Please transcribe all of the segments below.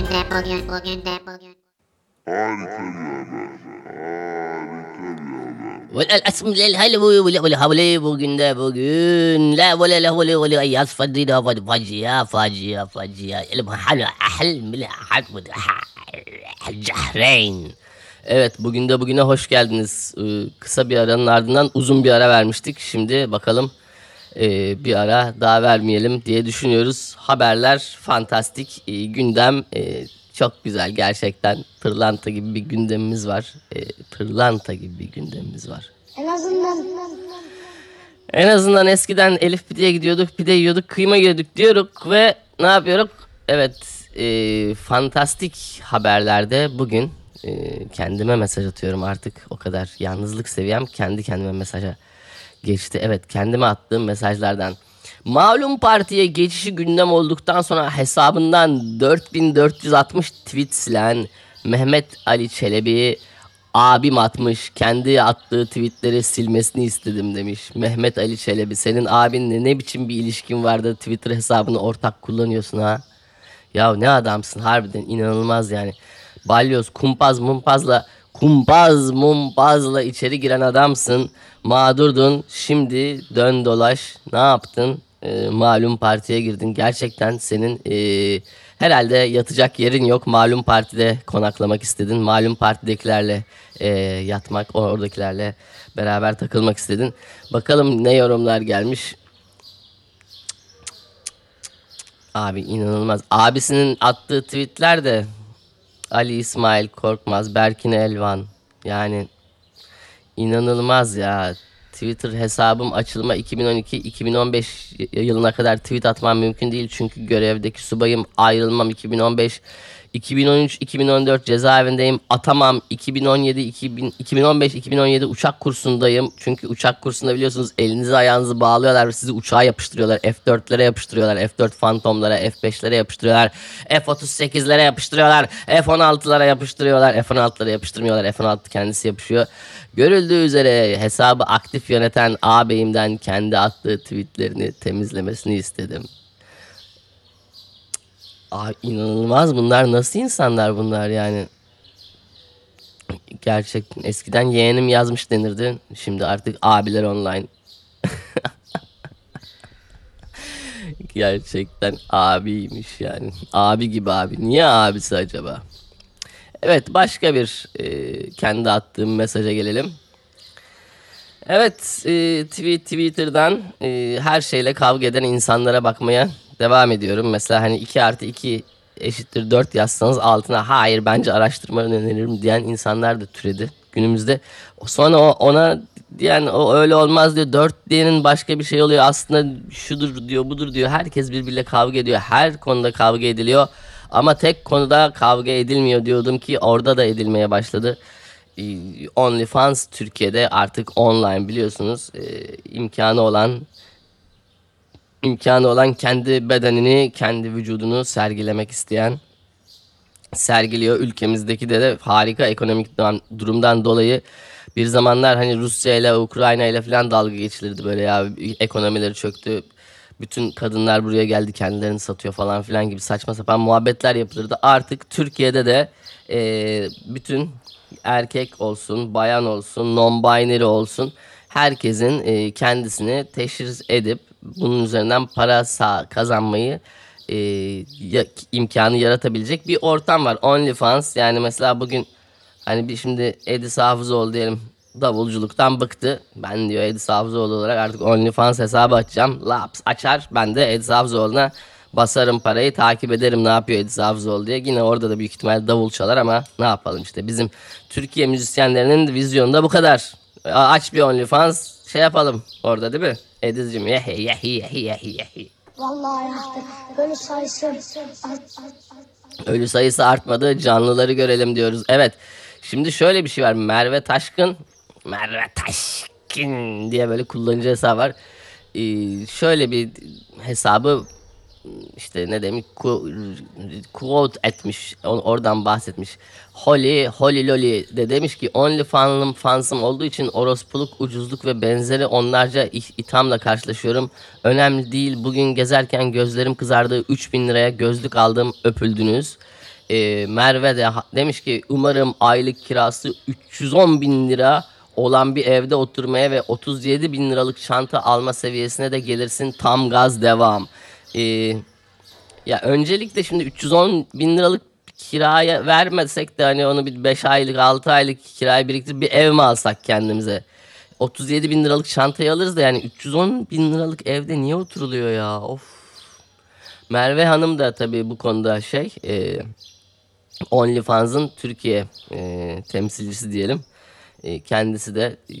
Bugün de bugün bugün de bugün. Harika bir haber. Bugün de bugün. La vel la vel vel ay asfadi da vel facia facia facia. El mahal ahl mil ahad Cehreyn. Evet bugün de bugüne hoş geldiniz. Ee, kısa bir aranın ardından uzun bir ara vermiştik. Şimdi bakalım e, bir ara daha vermeyelim diye düşünüyoruz. Haberler fantastik, e, gündem e, çok güzel gerçekten. Pırlanta gibi bir gündemimiz var. E, pırlanta gibi bir gündemimiz var. En azından En azından eskiden Elif pideye gidiyorduk, pide yiyorduk, kıyma yiyorduk diyorduk ve ne yapıyorduk? Evet, e, fantastik haberlerde bugün e, kendime mesaj atıyorum artık. O kadar yalnızlık seviyem kendi kendime mesaja geçti. Evet, kendime attığım mesajlardan. Malum partiye geçişi gündem olduktan sonra hesabından 4460 tweet silen Mehmet Ali Çelebi Abim atmış kendi attığı tweetleri silmesini istedim demiş. Mehmet Ali Çelebi senin abinle ne biçim bir ilişkin vardı Twitter hesabını ortak kullanıyorsun ha? Ya ne adamsın harbiden inanılmaz yani. Balyoz kumpaz mumpazla kumpaz mumpazla içeri giren adamsın. Mağdurdun şimdi dön dolaş ne yaptın? Ee, malum partiye girdin. Gerçekten senin ee, herhalde yatacak yerin yok. Malum partide konaklamak istedin. Malum partidekilerle ee, yatmak, oradakilerle beraber takılmak istedin. Bakalım ne yorumlar gelmiş. Abi inanılmaz. Abisinin attığı tweetler de Ali İsmail Korkmaz, Berkin Elvan. Yani inanılmaz ya. Twitter hesabım açılma 2012-2015 yılına kadar tweet atmam mümkün değil. Çünkü görevdeki subayım ayrılmam 2015 2013-2014 cezaevindeyim. Atamam 2017 2015 2017 uçak kursundayım. Çünkü uçak kursunda biliyorsunuz elinizi ayağınızı bağlıyorlar ve sizi uçağa yapıştırıyorlar. F4'lere yapıştırıyorlar. F4 Phantom'lara, F5'lere yapıştırıyorlar. F38'lere yapıştırıyorlar. F16'lara yapıştırıyorlar. F16'lara yapıştırmıyorlar. F16 kendisi yapışıyor. Görüldüğü üzere hesabı aktif yöneten ağabeyimden kendi attığı tweetlerini temizlemesini istedim. Aa, inanılmaz bunlar nasıl insanlar bunlar yani. Gerçekten eskiden yeğenim yazmış denirdi. Şimdi artık abiler online. Gerçekten abiymiş yani. Abi gibi abi. Niye abisi acaba? Evet başka bir e, kendi attığım mesaja gelelim. Evet e, Twitter'dan e, her şeyle kavga eden insanlara bakmaya devam ediyorum. Mesela hani 2 artı 2 eşittir 4 yazsanız altına hayır bence araştırmanı öneririm diyen insanlar da türedi günümüzde. Sonra ona diyen o öyle olmaz diyor. 4 diyenin başka bir şey oluyor. Aslında şudur diyor budur diyor. Herkes birbiriyle kavga ediyor. Her konuda kavga ediliyor. Ama tek konuda kavga edilmiyor diyordum ki orada da edilmeye başladı. Ee, OnlyFans Türkiye'de artık online biliyorsunuz e, imkanı olan imkanı olan kendi bedenini, kendi vücudunu sergilemek isteyen sergiliyor. Ülkemizdeki de, de harika ekonomik durumdan dolayı bir zamanlar hani Rusya ile Ukrayna ile falan dalga geçilirdi böyle ya ekonomileri çöktü. Bütün kadınlar buraya geldi kendilerini satıyor falan filan gibi saçma sapan muhabbetler yapılırdı. Artık Türkiye'de de e, bütün erkek olsun, bayan olsun, non-binary olsun herkesin e, kendisini teşhis edip bunun üzerinden para kazanmayı e, ya, imkanı yaratabilecek bir ortam var. OnlyFans yani mesela bugün hani bir şimdi Edis Hafızoğlu diyelim davulculuktan bıktı. Ben diyor Edis Hafızoğlu olarak artık OnlyFans hesabı açacağım. Laps açar. Ben de Edis Hafızoğlu'na basarım parayı takip ederim ne yapıyor Edis Hafızoğlu diye. Yine orada da büyük ihtimal davul çalar ama ne yapalım işte bizim Türkiye müzisyenlerinin vizyonu bu kadar. Aç bir OnlyFans şey yapalım orada değil mi? Ediz'cim yehi yehi yehi yehi yehi. vallahi artık ölü sayısı art, art, Ölü sayısı artmadı canlıları görelim diyoruz. Evet şimdi şöyle bir şey var Merve Taşkın Merve Taşkın diye böyle kullanıcı hesabı var. Ee, şöyle bir hesabı işte ne demiş quote etmiş oradan bahsetmiş. Holly, Holly Lolly de demiş ki only fanım fansım olduğu için orospuluk, ucuzluk ve benzeri onlarca ithamla karşılaşıyorum. Önemli değil bugün gezerken gözlerim kızardı 3000 liraya gözlük aldım öpüldünüz. Ee, Merve de demiş ki umarım aylık kirası 310 bin lira olan bir evde oturmaya ve 37 bin liralık çanta alma seviyesine de gelirsin. Tam gaz devam. Ee, ya öncelikle şimdi 310 bin liralık kiraya vermesek de hani onu bir 5 aylık 6 aylık kiraya biriktirip bir ev mi alsak kendimize? 37 bin liralık çantayı alırız da yani 310 bin liralık evde niye oturuluyor ya? Of. Merve Hanım da tabii bu konuda şey e, OnlyFans'ın Türkiye e, temsilcisi diyelim. E, kendisi de e,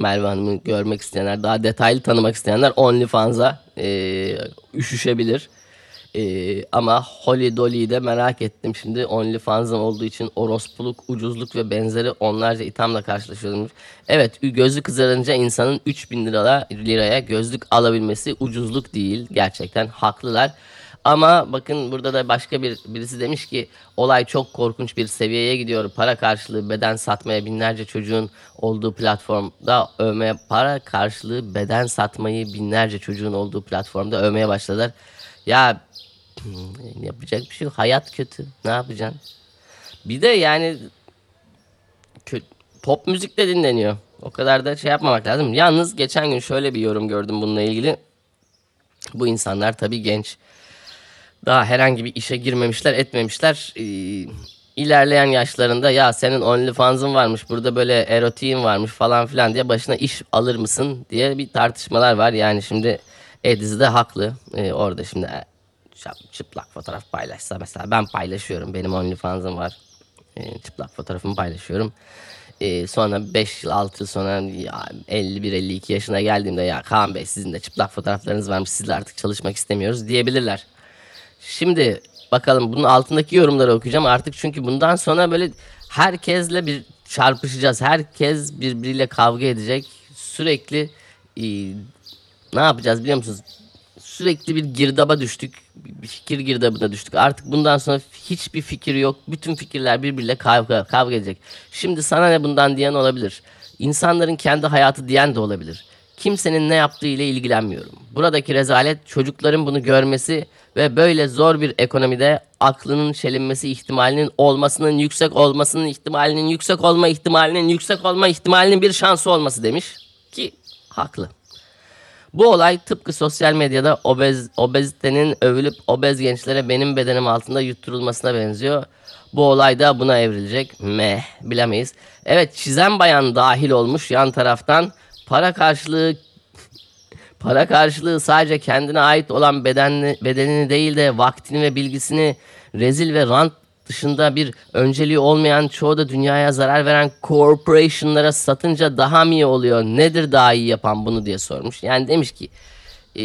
Merve Hanım'ı görmek isteyenler, daha detaylı tanımak isteyenler OnlyFans'a e, üşüşebilir. E, ama Holly Dolly'yi de merak ettim. Şimdi OnlyFans'ın olduğu için orospuluk, ucuzluk ve benzeri onlarca ithamla karşılaşıyorum. Evet gözü kızarınca insanın 3000 liraya, liraya gözlük alabilmesi ucuzluk değil. Gerçekten haklılar. Ama bakın burada da başka bir birisi demiş ki olay çok korkunç bir seviyeye gidiyor. Para karşılığı beden satmaya binlerce çocuğun olduğu platformda övmeye para karşılığı beden satmayı binlerce çocuğun olduğu platformda övmeye başladılar. Ya yapacak bir şey yok. Hayat kötü. Ne yapacaksın? Bir de yani pop müzik de dinleniyor. O kadar da şey yapmamak lazım. Yalnız geçen gün şöyle bir yorum gördüm bununla ilgili. Bu insanlar tabii genç. Daha herhangi bir işe girmemişler, etmemişler. Ee, ilerleyen yaşlarında ya senin OnlyFans'ın varmış, burada böyle erotiğin varmış falan filan diye başına iş alır mısın diye bir tartışmalar var. Yani şimdi Ediz de haklı. Ee, orada şimdi çıplak fotoğraf paylaşsa mesela ben paylaşıyorum. Benim OnlyFans'ım var. Ee, çıplak fotoğrafımı paylaşıyorum. Ee, sonra 5 yıl 6 yıl sonra ya 51-52 yaşına geldiğimde ya Kaan Bey sizin de çıplak fotoğraflarınız varmış sizle artık çalışmak istemiyoruz diyebilirler. Şimdi bakalım bunun altındaki yorumları okuyacağım artık çünkü bundan sonra böyle herkesle bir çarpışacağız. Herkes birbiriyle kavga edecek. Sürekli e, ne yapacağız biliyor musunuz? Sürekli bir girdaba düştük. Bir fikir girdabına düştük. Artık bundan sonra hiçbir fikir yok. Bütün fikirler birbiriyle kavga, kavga edecek. Şimdi sana ne bundan diyen olabilir. İnsanların kendi hayatı diyen de olabilir. Kimsenin ne yaptığı ile ilgilenmiyorum. Buradaki rezalet çocukların bunu görmesi ve böyle zor bir ekonomide aklının çelinmesi ihtimalinin olmasının yüksek olmasının ihtimalinin yüksek olma ihtimalinin yüksek olma ihtimalinin bir şansı olması demiş. Ki haklı. Bu olay tıpkı sosyal medyada obez, obezitenin övülüp obez gençlere benim bedenim altında yutturulmasına benziyor. Bu olay da buna evrilecek. Meh bilemeyiz. Evet çizen bayan dahil olmuş yan taraftan para karşılığı para karşılığı sadece kendine ait olan bedenini, bedenini değil de vaktini ve bilgisini rezil ve rant dışında bir önceliği olmayan çoğu da dünyaya zarar veren corporation'lara satınca daha mı iyi oluyor? Nedir daha iyi yapan bunu diye sormuş. Yani demiş ki e,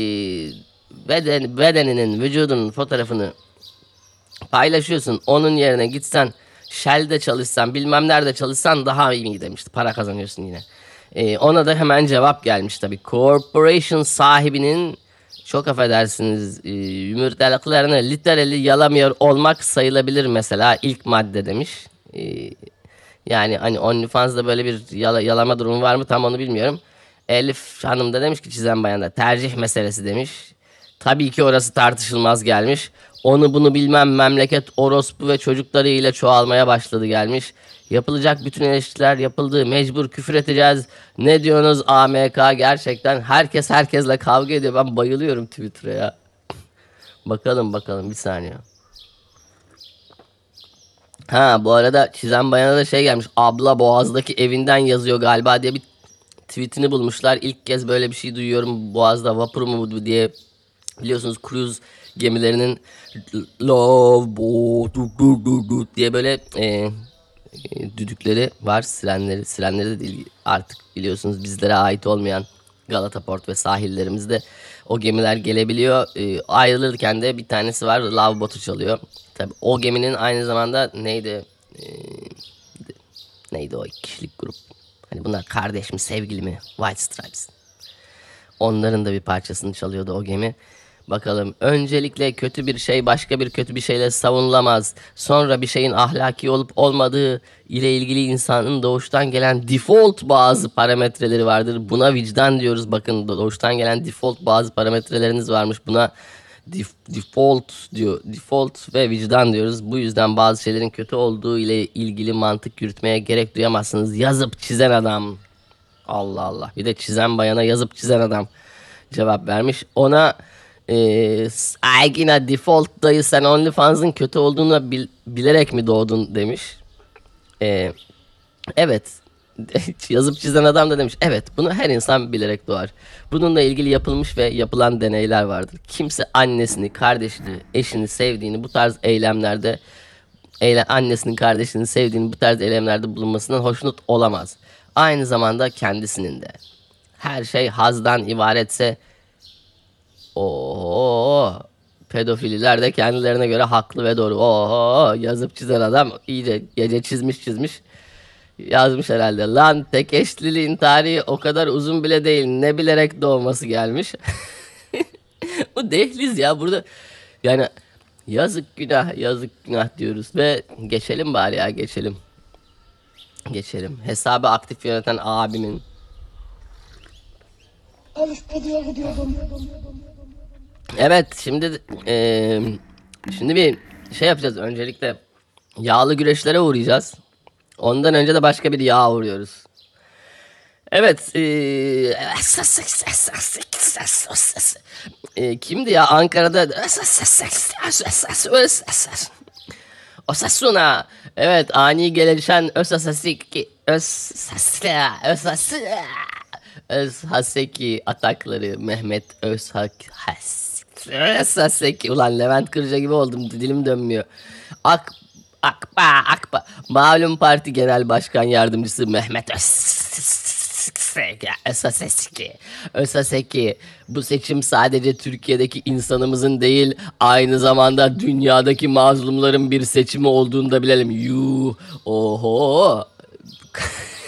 beden, bedeninin, vücudunun fotoğrafını paylaşıyorsun. Onun yerine gitsen Shell'de çalışsan bilmem nerede çalışsan daha iyi demişti. Para kazanıyorsun yine. Ee, ona da hemen cevap gelmiş tabii. Corporation sahibinin çok affedersiniz e, yumurtalıklarını literally yalamıyor olmak sayılabilir mesela ilk madde demiş. Ee, yani hani OnlyFans'da böyle bir yala- yalama durumu var mı tam onu bilmiyorum. Elif Hanım da demiş ki çizen bayanda tercih meselesi demiş. Tabii ki orası tartışılmaz gelmiş. Onu bunu bilmem memleket orospu ve çocuklarıyla çoğalmaya başladı gelmiş. Yapılacak bütün eleştiriler yapıldı. Mecbur küfür edeceğiz. Ne diyorsunuz AMK gerçekten herkes herkesle kavga ediyor. Ben bayılıyorum Twitter'a ya. bakalım bakalım bir saniye. Ha bu arada çizen bayana da şey gelmiş. Abla Boğaz'daki evinden yazıyor galiba diye bir tweetini bulmuşlar. İlk kez böyle bir şey duyuyorum. Boğaz'da vapur mu bu diye biliyorsunuz cruise gemilerinin love boat diye böyle e, düdükleri var. Sirenleri, sirenleri de değil artık biliyorsunuz bizlere ait olmayan Galata Port ve sahillerimizde o gemiler gelebiliyor. E, ayrılırken de bir tanesi var love boat'u çalıyor. Tabii o geminin aynı zamanda neydi e, neydi o kişilik grup. Hani bunlar kardeş mi sevgili mi White Stripes. Onların da bir parçasını çalıyordu o gemi. Bakalım öncelikle kötü bir şey başka bir kötü bir şeyle savunulamaz. Sonra bir şeyin ahlaki olup olmadığı ile ilgili insanın doğuştan gelen default bazı parametreleri vardır. Buna vicdan diyoruz. Bakın doğuştan gelen default bazı parametreleriniz varmış. Buna def- default diyor. Default ve vicdan diyoruz. Bu yüzden bazı şeylerin kötü olduğu ile ilgili mantık yürütmeye gerek duyamazsınız. Yazıp çizen adam. Allah Allah. Bir de çizen bayana yazıp çizen adam cevap vermiş. Ona e, Aygina default dayı sen OnlyFans'ın kötü olduğunu bil- bilerek mi doğdun demiş. E, evet. Yazıp çizen adam da demiş. Evet bunu her insan bilerek doğar. Bununla ilgili yapılmış ve yapılan deneyler vardır. Kimse annesini, kardeşini, eşini sevdiğini bu tarz eylemlerde eyle, annesinin kardeşinin sevdiğini bu tarz eylemlerde bulunmasından hoşnut olamaz. Aynı zamanda kendisinin de. Her şey hazdan ibaretse o pedofililer de kendilerine göre haklı ve doğru. Oo yazıp çizen adam iyice gece çizmiş çizmiş yazmış herhalde. Lan tek eşliliğin tarihi o kadar uzun bile değil. Ne bilerek doğması gelmiş. Bu dehliz ya burada. Yani yazık günah yazık günah diyoruz ve geçelim bari ya geçelim. Geçelim. Hesabı aktif yöneten abimin Bedi'ye gidiyordum. Evet şimdi eee, şimdi bir şey yapacağız öncelikle yağlı güreşlere uğrayacağız. Ondan önce de başka bir yağ uğruyoruz. Evet. eee, eee, kimdi ya Ankara'da Osasuna. Evet ani gelişen Osasuna Özhaseki atakları Mehmet Özhak Özhaseki ulan Levent Kırca gibi oldum dilim dönmüyor. Ak Akba Akba malum parti genel başkan yardımcısı Mehmet Özhaseki Özhaseki bu seçim sadece Türkiye'deki insanımızın değil aynı zamanda dünyadaki mazlumların bir seçimi olduğunu da bilelim. Yuh oho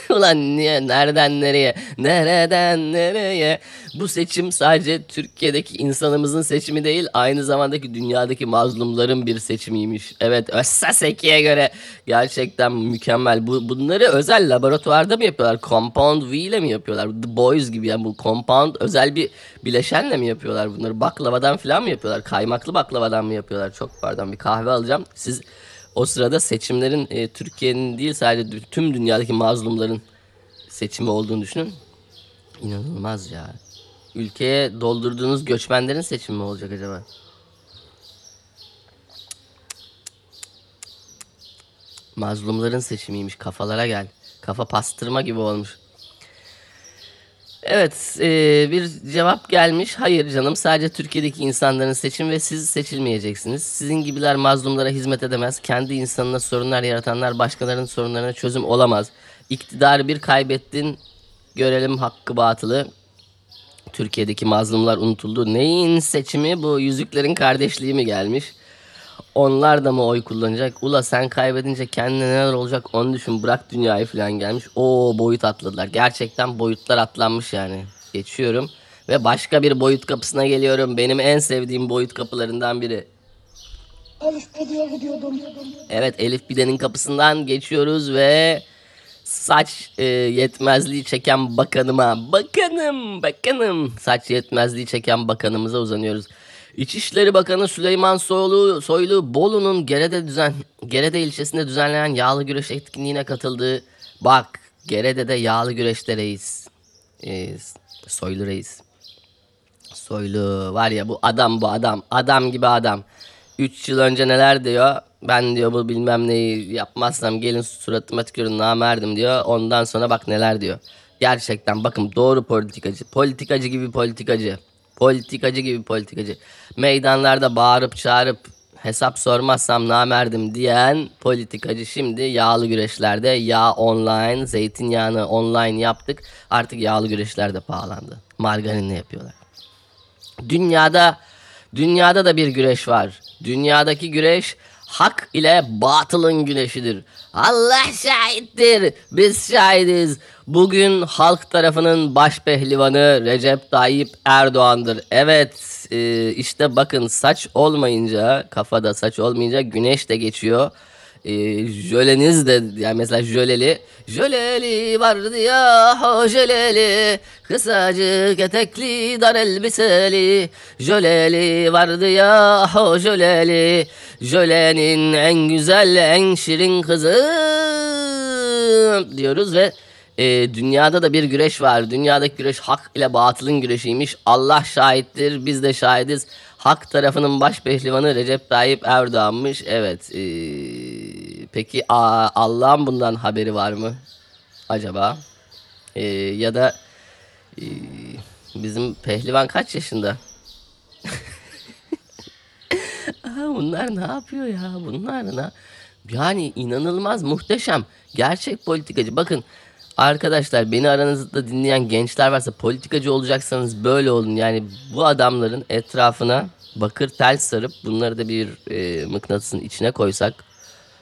Ulan niye, nereden nereye, nereden nereye? Bu seçim sadece Türkiye'deki insanımızın seçimi değil, aynı zamandaki dünyadaki mazlumların bir seçimiymiş. Evet, Özsaseki'ye göre gerçekten mükemmel. Bu, bunları özel laboratuvarda mı yapıyorlar? Compound V ile mi yapıyorlar? The Boys gibi yani bu compound özel bir bileşenle mi yapıyorlar bunları? Baklavadan falan mı yapıyorlar? Kaymaklı baklavadan mı yapıyorlar? Çok pardon bir kahve alacağım. Siz o sırada seçimlerin e, Türkiye'nin değil sadece tüm dünyadaki mazlumların seçimi olduğunu düşünün. İnanılmaz ya. Ülkeye doldurduğunuz göçmenlerin seçimi mi olacak acaba? Mazlumların seçimiymiş. Kafalara gel. Kafa pastırma gibi olmuş. Evet, e, bir cevap gelmiş. Hayır canım, sadece Türkiye'deki insanların seçim ve siz seçilmeyeceksiniz. Sizin gibiler mazlumlara hizmet edemez. Kendi insanına sorunlar yaratanlar başkalarının sorunlarına çözüm olamaz. İktidarı bir kaybettin, görelim hakkı batılı. Türkiye'deki mazlumlar unutuldu. Neyin seçimi bu? Yüzüklerin kardeşliği mi gelmiş? Onlar da mı oy kullanacak? Ula sen kaybedince kendine neler olacak onu düşün. Bırak dünyayı falan gelmiş. O boyut atladılar. Gerçekten boyutlar atlanmış yani. Geçiyorum. Ve başka bir boyut kapısına geliyorum. Benim en sevdiğim boyut kapılarından biri. Elif Bedi'ye gidiyordum. Evet Elif Bide'nin kapısından geçiyoruz ve saç e, yetmezliği çeken bakanıma bakanım bakanım saç yetmezliği çeken bakanımıza uzanıyoruz. İçişleri Bakanı Süleyman Soylu, Soylu Bolu'nun Gerede düzen Gerede ilçesinde düzenlenen yağlı güreş etkinliğine katıldığı bak Gerede'de yağlı güreşte reis. E, Soylu reis. Soylu var ya bu adam bu adam. Adam gibi adam. 3 yıl önce neler diyor? Ben diyor bu bilmem neyi yapmazsam gelin suratıma tükürün namerdim diyor. Ondan sonra bak neler diyor. Gerçekten bakın doğru politikacı. Politikacı gibi politikacı. Politikacı gibi politikacı. Meydanlarda bağırıp çağırıp hesap sormazsam namerdim diyen politikacı şimdi yağlı güreşlerde yağ online, zeytinyağını online yaptık. Artık yağlı güreşler de pahalandı. Margarinle yapıyorlar. Dünyada dünyada da bir güreş var. Dünyadaki güreş hak ile batılın güreşidir. Allah şahittir. Biz şahidiz. Bugün halk tarafının baş pehlivanı Recep Tayyip Erdoğan'dır. Evet e, işte bakın saç olmayınca kafada saç olmayınca güneş de geçiyor. e, jöleniz de yani mesela jöleli jöleli vardı ya o jöleli kısacık etekli dar elbiseli jöleli vardı ya o jöleli jölenin en güzel en şirin kızı diyoruz ve e, dünyada da bir güreş var. Dünyadaki güreş hak ile batılın güreşiymiş. Allah şahittir, biz de şahidiz. Hak tarafının baş pehlivanı Recep Tayyip Erdoğan'mış. Evet. e, peki Allah'ın bundan haberi var mı? Acaba? E, ya da e, bizim pehlivan kaç yaşında? Aa, bunlar ne yapıyor ya? Bunlar ne? Yani inanılmaz muhteşem. Gerçek politikacı. Bakın arkadaşlar beni aranızda dinleyen gençler varsa politikacı olacaksanız böyle olun. Yani bu adamların etrafına bakır tel sarıp bunları da bir e, mıknatısın içine koysak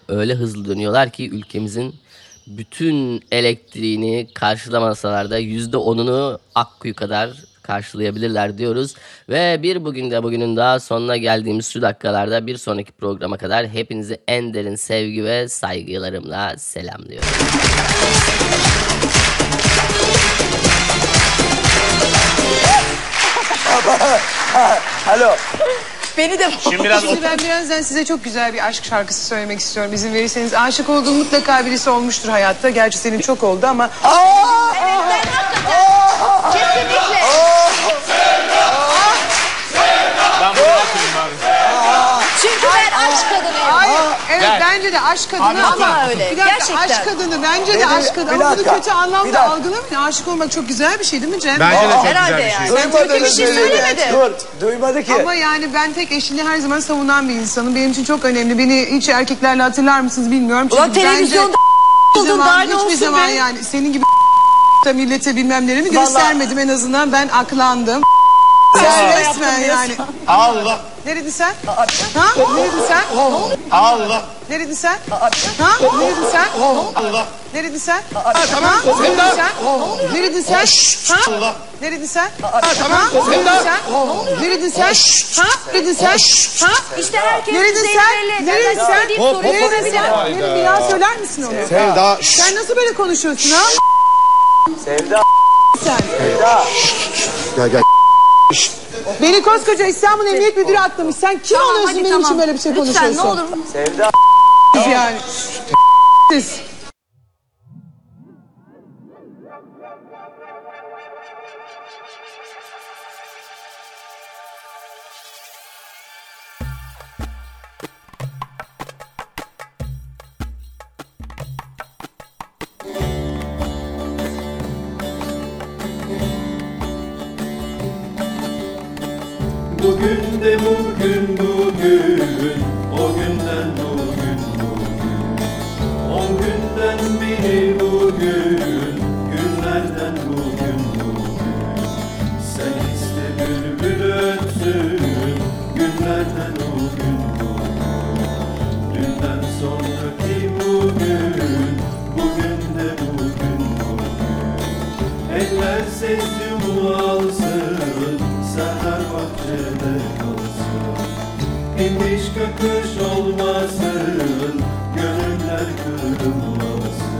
öyle hızlı dönüyorlar ki ülkemizin bütün elektriğini karşılamasalar da yüzde onunu Akkuyu kadar karşılayabilirler diyoruz. Ve bir bugün de bugünün daha sonuna geldiğimiz şu dakikalarda bir sonraki programa kadar hepinizi en derin sevgi ve saygılarımla selamlıyorum. Alo. Beni de Şimdi biraz Şimdi ben birazdan size çok güzel bir aşk şarkısı söylemek istiyorum. İzin verirseniz aşık olduğum mutlaka birisi olmuştur hayatta. Gerçi senin çok oldu ama ben evet Gel. bence de aşk kadını Anlatın. ama öyle, bir dakika gerçekten. aşk kadını bence de aşk kadını bir ama bunu kötü anlamda algılamayın. Aşık olmak çok güzel bir şey değil mi Cem? Bence de çok Herhalde güzel bir şey. Türkiye bir şey Duymadınız mı? söylemedi. Dur, duymadı ki. Ama yani ben tek eşini her zaman savunan bir insanım. Benim için çok önemli. Beni hiç erkeklerle hatırlar mısınız bilmiyorum. Çünkü Ulan televizyonda hiçbir oldun zaman, daha ne hiçbir olsun zaman be? yani senin gibi da millete bilmem nelerimi göstermedim en azından. Ben aklandım. Sen resmen yani. Allah, Neredin sen? Ha? Neredin sen? Allah, Neredin sen? Ha? Neredin sen? Allah, Neredin sen? Ha? Neredin sen? Neredin sen? Ha? Allah. Neredin sen? Ha? Neredin sen? Neredin sen? Ha? Neredin sen? Ha? İşte herkes Neredin sen? Neredin sen? Neredin sen? Nerede bir daha söyler misin onu? Sevda. Sen nasıl böyle konuşuyorsun ha? Sevda, Sen. Sevda. Gel gel. Beni koskoca İstanbul Emniyet Müdürü atlamış. Sen kim Tamam, oluyorsun hadi benim tamam. için böyle bir şey Lütfen konuşuyorsun? ne olur. Sevda. Yani. Siz. Bugün de bugün bugün. O günden bugün bugün. On günden biri bugün. Günlerden bugün bugün. Sen iste bülbül ötsün. Günlerden o gün bugün. Dünden sonraki bugün. Bugün de bugün bugün. Eller ses alsın, seher bahçede kalsın. İniş kakış olmasın, gönüller kırılmasın.